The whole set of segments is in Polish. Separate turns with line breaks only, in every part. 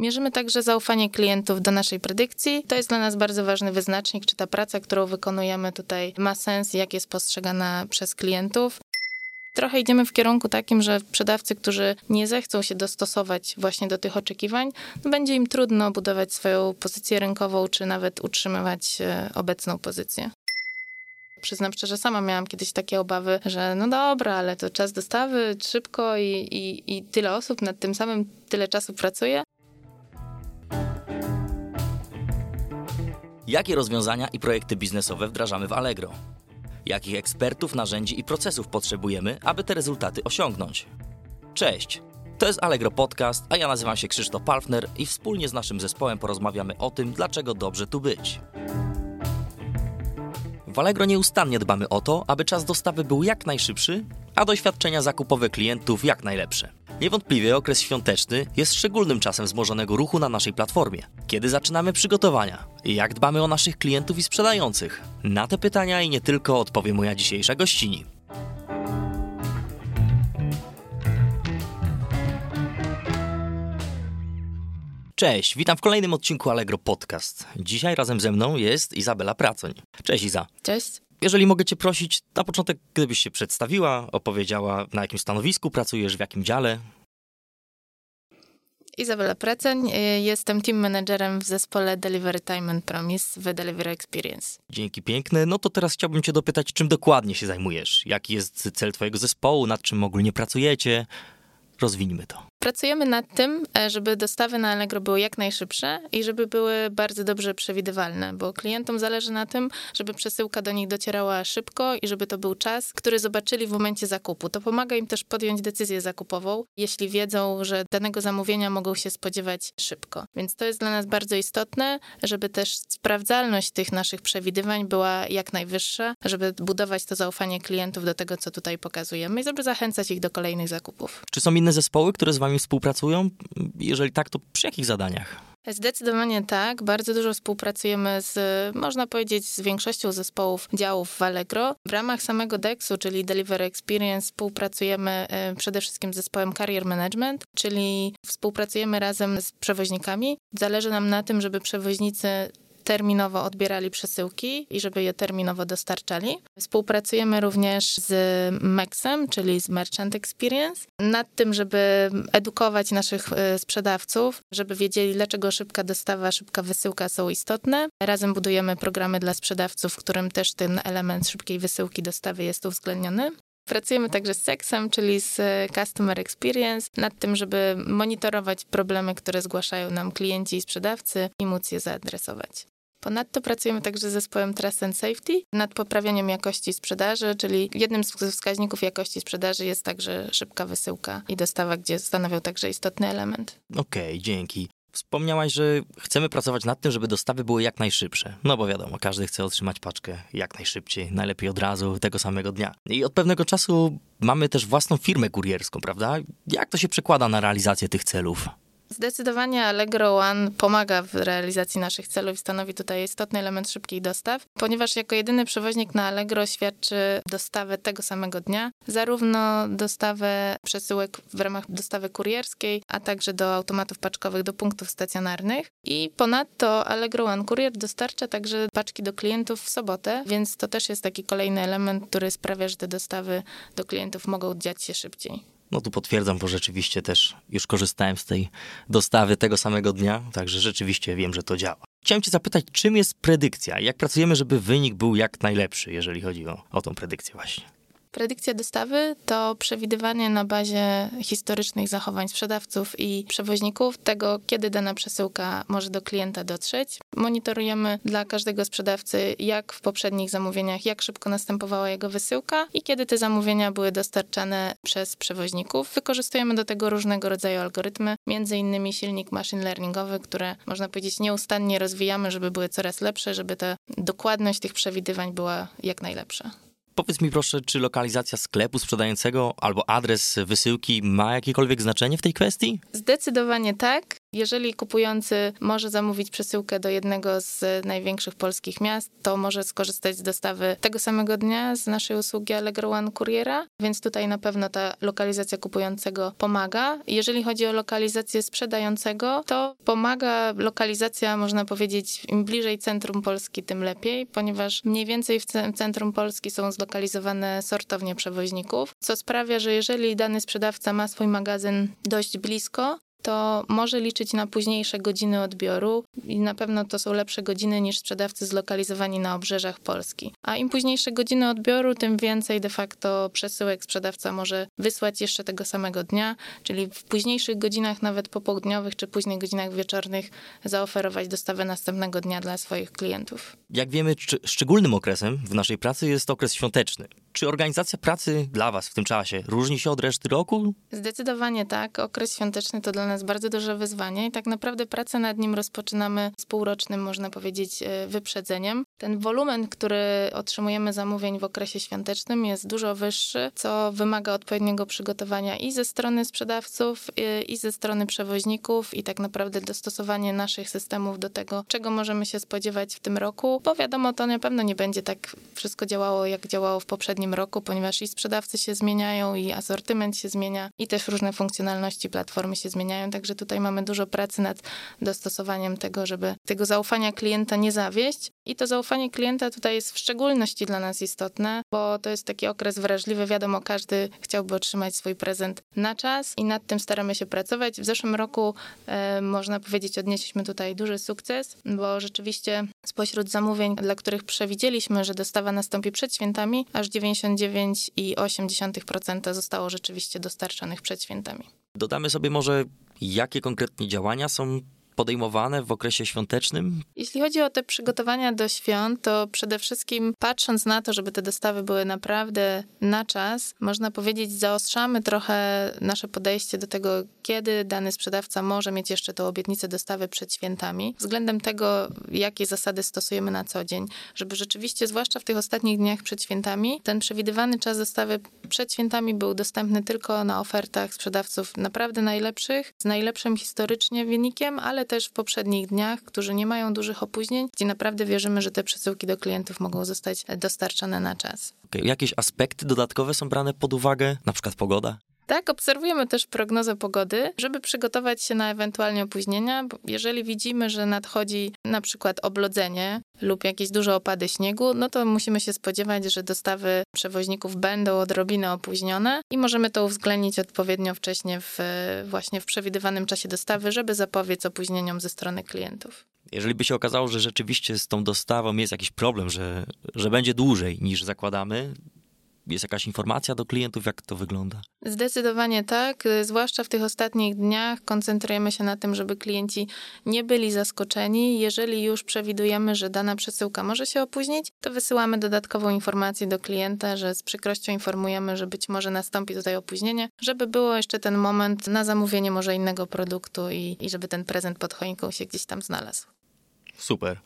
Mierzymy także zaufanie klientów do naszej predykcji. To jest dla nas bardzo ważny wyznacznik, czy ta praca, którą wykonujemy tutaj ma sens, jak jest postrzegana przez klientów. Trochę idziemy w kierunku takim, że sprzedawcy, którzy nie zechcą się dostosować właśnie do tych oczekiwań, no będzie im trudno budować swoją pozycję rynkową, czy nawet utrzymywać e, obecną pozycję. Przyznam szczerze, sama miałam kiedyś takie obawy, że no dobra, ale to czas dostawy szybko i, i, i tyle osób nad tym samym tyle czasu pracuje.
Jakie rozwiązania i projekty biznesowe wdrażamy w Allegro? Jakich ekspertów, narzędzi i procesów potrzebujemy, aby te rezultaty osiągnąć? Cześć! To jest Allegro Podcast, a ja nazywam się Krzysztof Palfner i wspólnie z naszym zespołem porozmawiamy o tym, dlaczego dobrze tu być. W Allegro nieustannie dbamy o to, aby czas dostawy był jak najszybszy, a doświadczenia zakupowe klientów jak najlepsze. Niewątpliwie okres świąteczny jest szczególnym czasem wzmożonego ruchu na naszej platformie. Kiedy zaczynamy przygotowania? Jak dbamy o naszych klientów i sprzedających? Na te pytania i nie tylko odpowie moja dzisiejsza gościni. Cześć, witam w kolejnym odcinku Allegro Podcast. Dzisiaj razem ze mną jest Izabela Pracoń. Cześć Iza.
Cześć.
Jeżeli mogę Cię prosić, na początek, gdybyś się przedstawiła, opowiedziała, na jakim stanowisku pracujesz, w jakim dziale.
Izabela Preceń, y, jestem team managerem w zespole Delivery Time and Promise w Delivery Experience.
Dzięki piękne. No to teraz chciałbym Cię dopytać, czym dokładnie się zajmujesz? Jaki jest cel Twojego zespołu? Nad czym ogólnie pracujecie? Rozwiniemy to.
Pracujemy nad tym, e, żeby dostawy na Allegro były jak najszybsze i żeby były bardzo dobrze przewidywalne, bo klientom zależy na tym, żeby przesyłka do nich docierała szybko i żeby to był czas, który zobaczyli w momencie zakupu. To pomaga im też podjąć decyzję zakupową, jeśli wiedzą, że danego zamówienia mogą się spodziewać szybko. Więc to jest dla nas bardzo istotne, żeby też sprawdzalność tych naszych przewidywań była jak najwyższa, żeby budować to zaufanie klientów do tego, co tutaj pokazujemy i żeby zachęcać ich do kolejnych zakupów.
Czy są inne zespoły, które z Wami współpracują? Jeżeli tak, to przy jakich zadaniach?
Zdecydowanie tak. Bardzo dużo współpracujemy z, można powiedzieć, z większością zespołów działów w Allegro. W ramach samego DEX-u, czyli Delivery Experience, współpracujemy e, przede wszystkim z zespołem Carrier Management, czyli współpracujemy razem z przewoźnikami. Zależy nam na tym, żeby przewoźnicy terminowo odbierali przesyłki i żeby je terminowo dostarczali. Współpracujemy również z MEXem, czyli z Merchant Experience, nad tym, żeby edukować naszych e, sprzedawców, żeby wiedzieli, dlaczego szybka dostawa, szybka wysyłka są istotne. Razem budujemy programy dla sprzedawców, w którym też ten element szybkiej wysyłki dostawy jest uwzględniony. Pracujemy także z Sexem, czyli z Customer Experience, nad tym, żeby monitorować problemy, które zgłaszają nam klienci i sprzedawcy i móc je zaadresować. Ponadto pracujemy także z zespołem Trust and Safety nad poprawianiem jakości sprzedaży, czyli jednym z wskaźników jakości sprzedaży jest także szybka wysyłka i dostawa, gdzie stanowią także istotny element.
Okej, okay, dzięki. Wspomniałaś, że chcemy pracować nad tym, żeby dostawy były jak najszybsze. No bo wiadomo, każdy chce otrzymać paczkę jak najszybciej, najlepiej od razu, tego samego dnia. I od pewnego czasu mamy też własną firmę kurierską, prawda? Jak to się przekłada na realizację tych celów?
Zdecydowanie Allegro One pomaga w realizacji naszych celów i stanowi tutaj istotny element szybkich dostaw, ponieważ jako jedyny przewoźnik na Allegro świadczy dostawę tego samego dnia, zarówno dostawę przesyłek w ramach dostawy kurierskiej, a także do automatów paczkowych, do punktów stacjonarnych. I ponadto Allegro One Courier dostarcza także paczki do klientów w sobotę, więc to też jest taki kolejny element, który sprawia, że te dostawy do klientów mogą dziać się szybciej.
No tu potwierdzam, bo rzeczywiście też już korzystałem z tej dostawy tego samego dnia, także rzeczywiście wiem, że to działa. Chciałem Cię zapytać, czym jest predykcja? Jak pracujemy, żeby wynik był jak najlepszy, jeżeli chodzi o, o tą predykcję właśnie?
Predykcja dostawy to przewidywanie na bazie historycznych zachowań sprzedawców i przewoźników tego, kiedy dana przesyłka może do klienta dotrzeć. Monitorujemy dla każdego sprzedawcy, jak w poprzednich zamówieniach, jak szybko następowała jego wysyłka i kiedy te zamówienia były dostarczane przez przewoźników. Wykorzystujemy do tego różnego rodzaju algorytmy, między innymi silnik machine learningowy, które można powiedzieć nieustannie rozwijamy, żeby były coraz lepsze, żeby ta dokładność tych przewidywań była jak najlepsza.
Powiedz mi proszę, czy lokalizacja sklepu sprzedającego albo adres wysyłki ma jakiekolwiek znaczenie w tej kwestii?
Zdecydowanie tak. Jeżeli kupujący może zamówić przesyłkę do jednego z największych polskich miast, to może skorzystać z dostawy tego samego dnia z naszej usługi Allegro One Kuriera, więc tutaj na pewno ta lokalizacja kupującego pomaga. Jeżeli chodzi o lokalizację sprzedającego, to pomaga lokalizacja, można powiedzieć, im bliżej centrum Polski, tym lepiej, ponieważ mniej więcej w centrum Polski są zlokalizowane sortownie przewoźników, co sprawia, że jeżeli dany sprzedawca ma swój magazyn dość blisko, to może liczyć na późniejsze godziny odbioru i na pewno to są lepsze godziny niż sprzedawcy zlokalizowani na obrzeżach Polski. A im późniejsze godziny odbioru, tym więcej de facto przesyłek sprzedawca może wysłać jeszcze tego samego dnia, czyli w późniejszych godzinach, nawet popołudniowych czy późnych godzinach wieczornych, zaoferować dostawę następnego dnia dla swoich klientów.
Jak wiemy, szczególnym okresem w naszej pracy jest okres świąteczny. Czy organizacja pracy dla Was w tym czasie różni się od reszty roku?
Zdecydowanie tak. Okres świąteczny to dla nas bardzo duże wyzwanie i tak naprawdę pracę nad nim rozpoczynamy z półrocznym, można powiedzieć, e, wyprzedzeniem. Ten wolumen, który otrzymujemy zamówień w okresie świątecznym jest dużo wyższy, co wymaga odpowiedniego przygotowania i ze strony sprzedawców, e, i ze strony przewoźników i tak naprawdę dostosowanie naszych systemów do tego, czego możemy się spodziewać w tym roku, bo wiadomo, to na pewno nie będzie tak wszystko działało, jak działało w poprzednim roku, ponieważ i sprzedawcy się zmieniają, i asortyment się zmienia, i też różne funkcjonalności platformy się zmieniają także tutaj mamy dużo pracy nad dostosowaniem tego, żeby tego zaufania klienta nie zawieść. I to zaufanie klienta tutaj jest w szczególności dla nas istotne, bo to jest taki okres wrażliwy. Wiadomo, każdy chciałby otrzymać swój prezent na czas i nad tym staramy się pracować. W zeszłym roku, e, można powiedzieć, odnieśliśmy tutaj duży sukces, bo rzeczywiście spośród zamówień, dla których przewidzieliśmy, że dostawa nastąpi przed świętami, aż 99,8% zostało rzeczywiście dostarczonych przed świętami.
Dodamy sobie może Jakie konkretnie działania są podejmowane w okresie świątecznym?
Jeśli chodzi o te przygotowania do świąt, to przede wszystkim patrząc na to, żeby te dostawy były naprawdę na czas, można powiedzieć, zaostrzamy trochę nasze podejście do tego, kiedy dany sprzedawca może mieć jeszcze tą obietnicę dostawy przed świętami, względem tego, jakie zasady stosujemy na co dzień, żeby rzeczywiście, zwłaszcza w tych ostatnich dniach przed świętami, ten przewidywany czas dostawy przed świętami był dostępny tylko na ofertach sprzedawców naprawdę najlepszych, z najlepszym historycznie wynikiem, ale też w poprzednich dniach, którzy nie mają dużych opóźnień, gdzie naprawdę wierzymy, że te przesyłki do klientów mogą zostać dostarczone na czas.
Okay. Jakieś aspekty dodatkowe są brane pod uwagę, na przykład pogoda?
Tak, obserwujemy też prognozę pogody, żeby przygotować się na ewentualnie opóźnienia. Jeżeli widzimy, że nadchodzi na przykład oblodzenie lub jakieś duże opady śniegu, no to musimy się spodziewać, że dostawy przewoźników będą odrobinę opóźnione i możemy to uwzględnić odpowiednio wcześnie w, właśnie w przewidywanym czasie dostawy, żeby zapobiec opóźnieniom ze strony klientów.
Jeżeli by się okazało, że rzeczywiście z tą dostawą jest jakiś problem, że, że będzie dłużej niż zakładamy, jest jakaś informacja do klientów, jak to wygląda?
Zdecydowanie tak. Zwłaszcza w tych ostatnich dniach koncentrujemy się na tym, żeby klienci nie byli zaskoczeni. Jeżeli już przewidujemy, że dana przesyłka może się opóźnić, to wysyłamy dodatkową informację do klienta, że z przykrością informujemy, że być może nastąpi tutaj opóźnienie, żeby było jeszcze ten moment na zamówienie może innego produktu i, i żeby ten prezent pod choinką się gdzieś tam znalazł.
Super.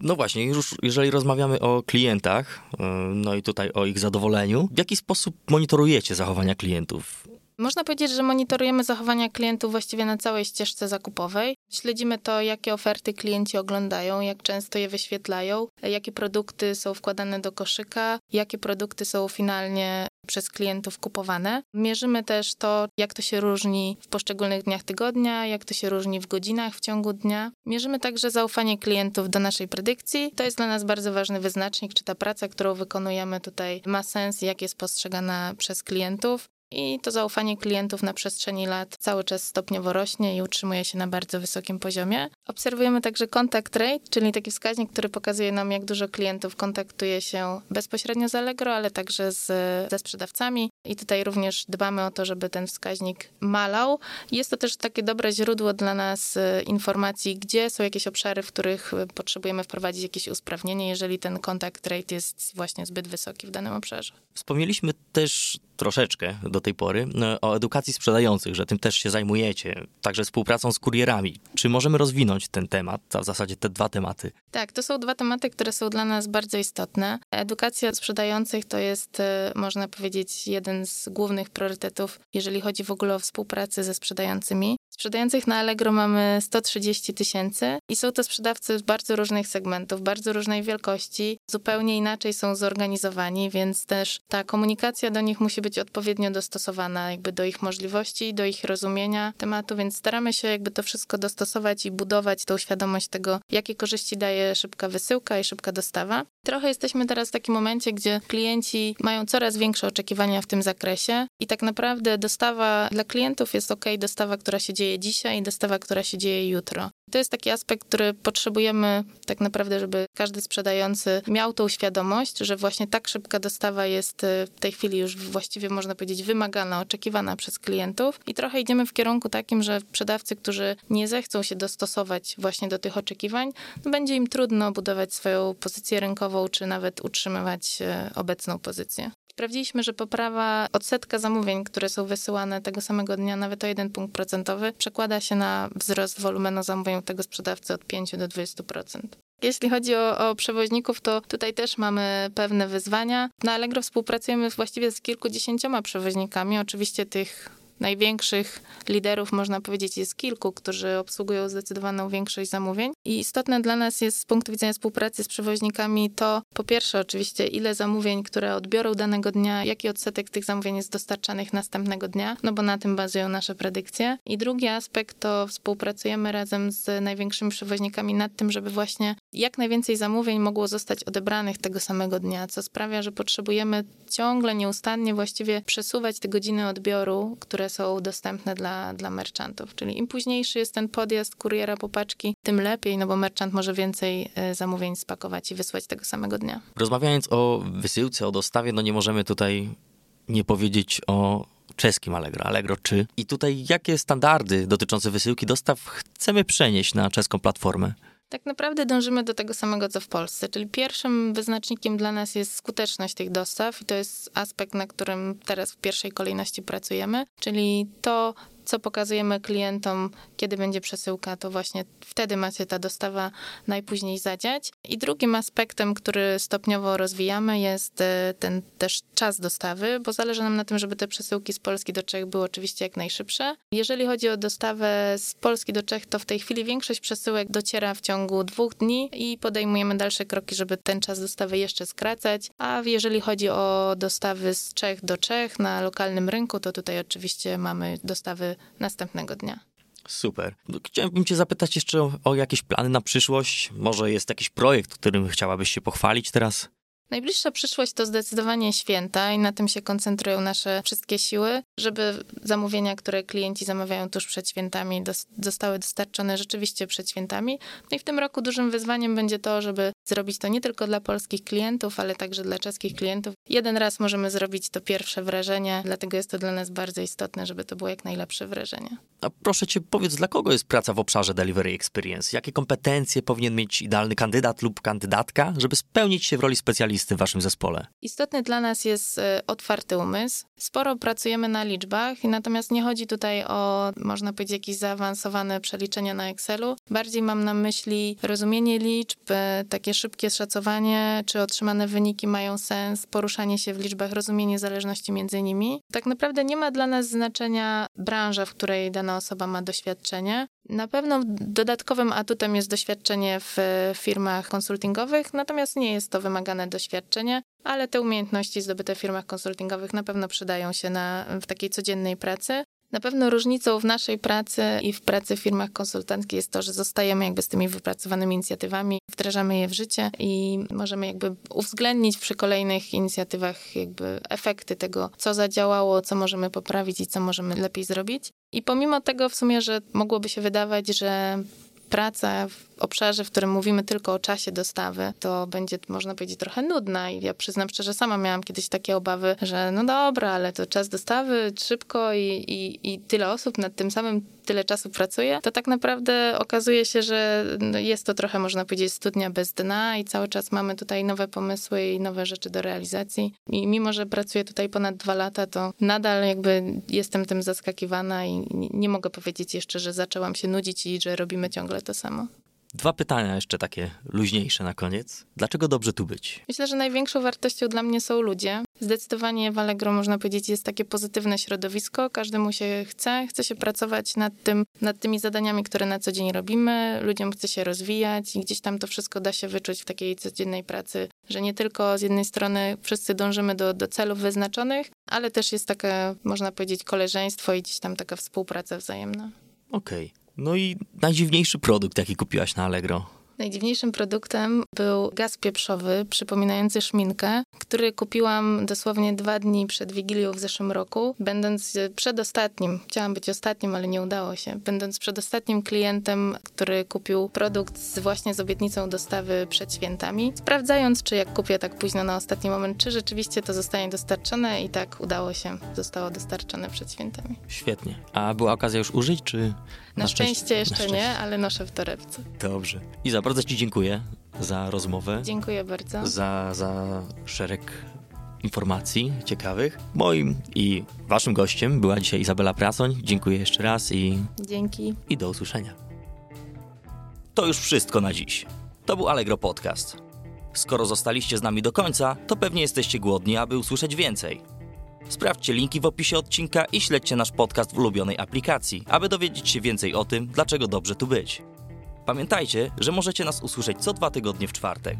No właśnie, już jeżeli rozmawiamy o klientach, e, no i tutaj o ich zadowoleniu, w jaki sposób monitorujecie zachowania klientów?
Można powiedzieć, że monitorujemy zachowania klientów właściwie na całej ścieżce zakupowej. Śledzimy to, jakie oferty klienci oglądają, jak często je wyświetlają, jakie produkty są wkładane do koszyka, jakie produkty są finalnie przez klientów kupowane. Mierzymy też to, jak to się różni w poszczególnych dniach tygodnia, jak to się różni w godzinach w ciągu dnia. Mierzymy także zaufanie klientów do naszej predykcji. To jest dla nas bardzo ważny wyznacznik, czy ta praca, którą wykonujemy tutaj ma sens, jak jest postrzegana przez klientów i to zaufanie klientów na przestrzeni lat cały czas stopniowo rośnie i utrzymuje się na bardzo wysokim poziomie. Obserwujemy także contact rate, czyli taki wskaźnik, który pokazuje nam, jak dużo klientów kontaktuje się bezpośrednio z Allegro, ale także z, ze sprzedawcami. I tutaj również dbamy o to, żeby ten wskaźnik malał. Jest to też takie dobre źródło dla nas e, informacji, gdzie są jakieś obszary, w których e, potrzebujemy wprowadzić jakieś usprawnienie, jeżeli ten contact rate jest właśnie zbyt wysoki w danym obszarze.
Wspomnieliśmy też troszeczkę do tej pory no, o edukacji sprzedających, że tym też się zajmujecie, także współpracą z kurierami. Czy możemy rozwinąć ten temat, a w zasadzie te dwa tematy?
Tak, to są dwa tematy, które są dla nas bardzo istotne. Edukacja sprzedających to jest, e, można powiedzieć, jeden z głównych priorytetów, jeżeli chodzi w ogóle o współpracę ze sprzedającymi. Sprzedających na Allegro mamy 130 tysięcy i są to sprzedawcy z bardzo różnych segmentów, bardzo różnej wielkości, zupełnie inaczej są zorganizowani, więc też ta komunikacja do nich musi być odpowiednio dostosowana jakby do ich możliwości, do ich rozumienia tematu, więc staramy się jakby to wszystko dostosować i budować tą świadomość tego, jakie korzyści daje szybka wysyłka i szybka dostawa. Trochę jesteśmy teraz w takim momencie, gdzie klienci mają coraz większe oczekiwania w tym zakresie i tak naprawdę dostawa dla klientów jest ok, dostawa, która się dzieje dzisiaj i dostawa, która się dzieje jutro. To jest taki aspekt, który potrzebujemy tak naprawdę, żeby każdy sprzedający miał tą świadomość, że właśnie tak szybka dostawa jest y, w tej chwili już właściwie można powiedzieć wymagana, oczekiwana przez klientów i trochę idziemy w kierunku takim, że sprzedawcy, którzy nie zechcą się dostosować właśnie do tych oczekiwań, no będzie im trudno budować swoją pozycję rynkową, czy nawet utrzymywać y, obecną pozycję. Sprawdziliśmy, że poprawa odsetka zamówień, które są wysyłane tego samego dnia, nawet o jeden punkt procentowy, przekłada się na wzrost wolumenu zamówień tego sprzedawcy od 5 do 20%. Jeśli chodzi o, o, przewoźników, to tutaj też mamy pewne wyzwania. Na Allegro współpracujemy właściwie z kilkudziesięcioma przewoźnikami. Oczywiście tych największych liderów, można powiedzieć, jest kilku, którzy obsługują zdecydowaną większość zamówień. I istotne dla nas jest z punktu widzenia współpracy z przewoźnikami to, po pierwsze, oczywiście, ile zamówień, które odbiorą danego dnia, jaki odsetek tych zamówień jest dostarczanych następnego dnia, no bo na tym bazują nasze predykcje. I drugi aspekt to współpracujemy razem z największymi przewoźnikami nad tym, żeby właśnie jak najwięcej zamówień mogło zostać odebranych tego samego dnia, co sprawia, że potrzebujemy ciągle, nieustannie właściwie przesuwać te godziny odbioru, które są dostępne dla, dla merchantów. Czyli im późniejszy jest ten podjazd kuriera po paczki, tym lepiej, no bo merchant może więcej e, zamówień spakować i wysłać tego samego dnia.
Rozmawiając o wysyłce, o dostawie, no nie możemy tutaj nie powiedzieć o czeskim Allegro, Allegro czy. I tutaj jakie standardy dotyczące wysyłki dostaw chcemy przenieść na czeską platformę?
Tak naprawdę dążymy do tego samego, co w Polsce, czyli pierwszym wyznacznikiem dla nas jest skuteczność tych dostaw i to jest aspekt, na którym teraz w pierwszej kolejności pracujemy, czyli to, co pokazujemy klientom, kiedy będzie przesyłka, to właśnie wtedy macie ta dostawa najpóźniej zadziać. I drugim aspektem, który stopniowo rozwijamy, jest e, ten też czas dostawy, bo zależy nam na tym, żeby te przesyłki z Polski do Czech były oczywiście jak najszybsze. Jeżeli chodzi o dostawę z Polski do Czech, to w tej chwili większość przesyłek dociera w ciągu dwóch dni i podejmujemy dalsze kroki, żeby ten czas dostawy jeszcze skracać. A jeżeli chodzi o dostawy z Czech do Czech na lokalnym rynku, to tutaj oczywiście mamy dostawy następnego dnia.
Super. Chciałbym Cię zapytać jeszcze o, o jakieś plany na przyszłość. Może jest jakiś projekt, którym chciałabyś się pochwalić teraz?
Najbliższa przyszłość to zdecydowanie święta i na tym się koncentrują nasze wszystkie siły, żeby zamówienia, które klienci zamawiają tuż przed świętami, zostały dostarczone rzeczywiście przed świętami. No i w tym roku dużym wyzwaniem będzie to, żeby zrobić to nie tylko dla polskich klientów, ale także dla czeskich klientów. Jeden raz możemy zrobić to pierwsze wrażenie, dlatego jest to dla nas bardzo istotne, żeby to było jak najlepsze wrażenie.
A proszę cię, powiedz, dla kogo jest praca w obszarze Delivery Experience? Jakie kompetencje powinien mieć idealny kandydat lub kandydatka, żeby spełnić się w roli specjalisty w waszym zespole?
Istotny dla nas jest e, otwarty umysł. Sporo pracujemy na liczbach, natomiast nie chodzi tutaj o, można powiedzieć, jakieś zaawansowane przeliczenia na Excelu. Bardziej mam na myśli rozumienie liczb, e, takie szybkie szacowanie, czy otrzymane wyniki mają sens, poruszanie się w liczbach, rozumienie zależności między nimi. Tak naprawdę nie ma dla nas znaczenia branża, w której dana osoba ma doświadczenie. Na pewno dodatkowym atutem jest doświadczenie w firmach konsultingowych, natomiast nie jest to wymagane doświadczenie, ale te umiejętności zdobyte w firmach konsultingowych na pewno przydają się na, w takiej codziennej pracy. Na pewno różnicą w naszej pracy i w pracy w firmach konsultanckich jest to, że zostajemy jakby z tymi wypracowanymi inicjatywami, wdrażamy je w życie i możemy jakby uwzględnić przy kolejnych inicjatywach jakby efekty tego, co zadziałało, co możemy poprawić i co możemy lepiej zrobić. I pomimo tego w sumie, że mogłoby się wydawać, że praca obszarze, w którym mówimy tylko o czasie dostawy, to będzie, można powiedzieć, trochę nudna i ja przyznam szczerze, sama miałam kiedyś takie obawy, że no dobra, ale to czas dostawy szybko i, i, i tyle osób nad tym samym tyle czasu pracuje, to tak naprawdę okazuje się, że no, jest to trochę, można powiedzieć, studnia bez dna i cały czas mamy tutaj nowe pomysły i nowe rzeczy do realizacji. I mimo, że pracuję tutaj ponad dwa lata, to nadal jakby jestem tym zaskakiwana i nie mogę powiedzieć jeszcze, że zaczęłam się nudzić i że robimy ciągle to samo.
Dwa pytania jeszcze takie luźniejsze na koniec. Dlaczego dobrze tu być?
Myślę, że największą wartością dla mnie są ludzie. Zdecydowanie w Allegro, można powiedzieć, jest takie pozytywne środowisko. Każdemu się chce, chce się pracować nad, tym, nad tymi zadaniami, które na co dzień robimy. Ludziom chce się rozwijać i gdzieś tam to wszystko da się wyczuć w takiej codziennej pracy, że nie tylko z jednej strony wszyscy dążymy do, do celów wyznaczonych, ale też jest takie, można powiedzieć, koleżeństwo i gdzieś tam taka współpraca wzajemna.
Okej. Okay. No i najdziwniejszy produkt, jaki kupiłaś na Allegro?
Najdziwniejszym produktem był gaz pieprzowy przypominający szminkę, który kupiłam dosłownie dwa dni przed Wigilią w zeszłym roku, będąc przedostatnim, chciałam być ostatnim, ale nie udało się, będąc przedostatnim klientem, który kupił produkt z, właśnie z obietnicą dostawy przed świętami, sprawdzając, czy jak kupię tak późno na ostatni moment, czy rzeczywiście to zostanie dostarczone i tak udało się, zostało dostarczone przed świętami.
Świetnie. A była okazja już użyć, czy...
Na, na szczęście, szczęście jeszcze na szczęście. nie, ale noszę w torebce.
Dobrze. I za bardzo Ci dziękuję za rozmowę.
Dziękuję bardzo.
Za, za szereg informacji ciekawych. Moim i Waszym gościem była dzisiaj Izabela Prasoń. Dziękuję jeszcze raz i.
Dzięki.
I do usłyszenia. To już wszystko na dziś. To był Allegro Podcast. Skoro zostaliście z nami do końca, to pewnie jesteście głodni, aby usłyszeć więcej. Sprawdźcie linki w opisie odcinka i śledźcie nasz podcast w ulubionej aplikacji, aby dowiedzieć się więcej o tym, dlaczego dobrze tu być. Pamiętajcie, że możecie nas usłyszeć co dwa tygodnie w czwartek.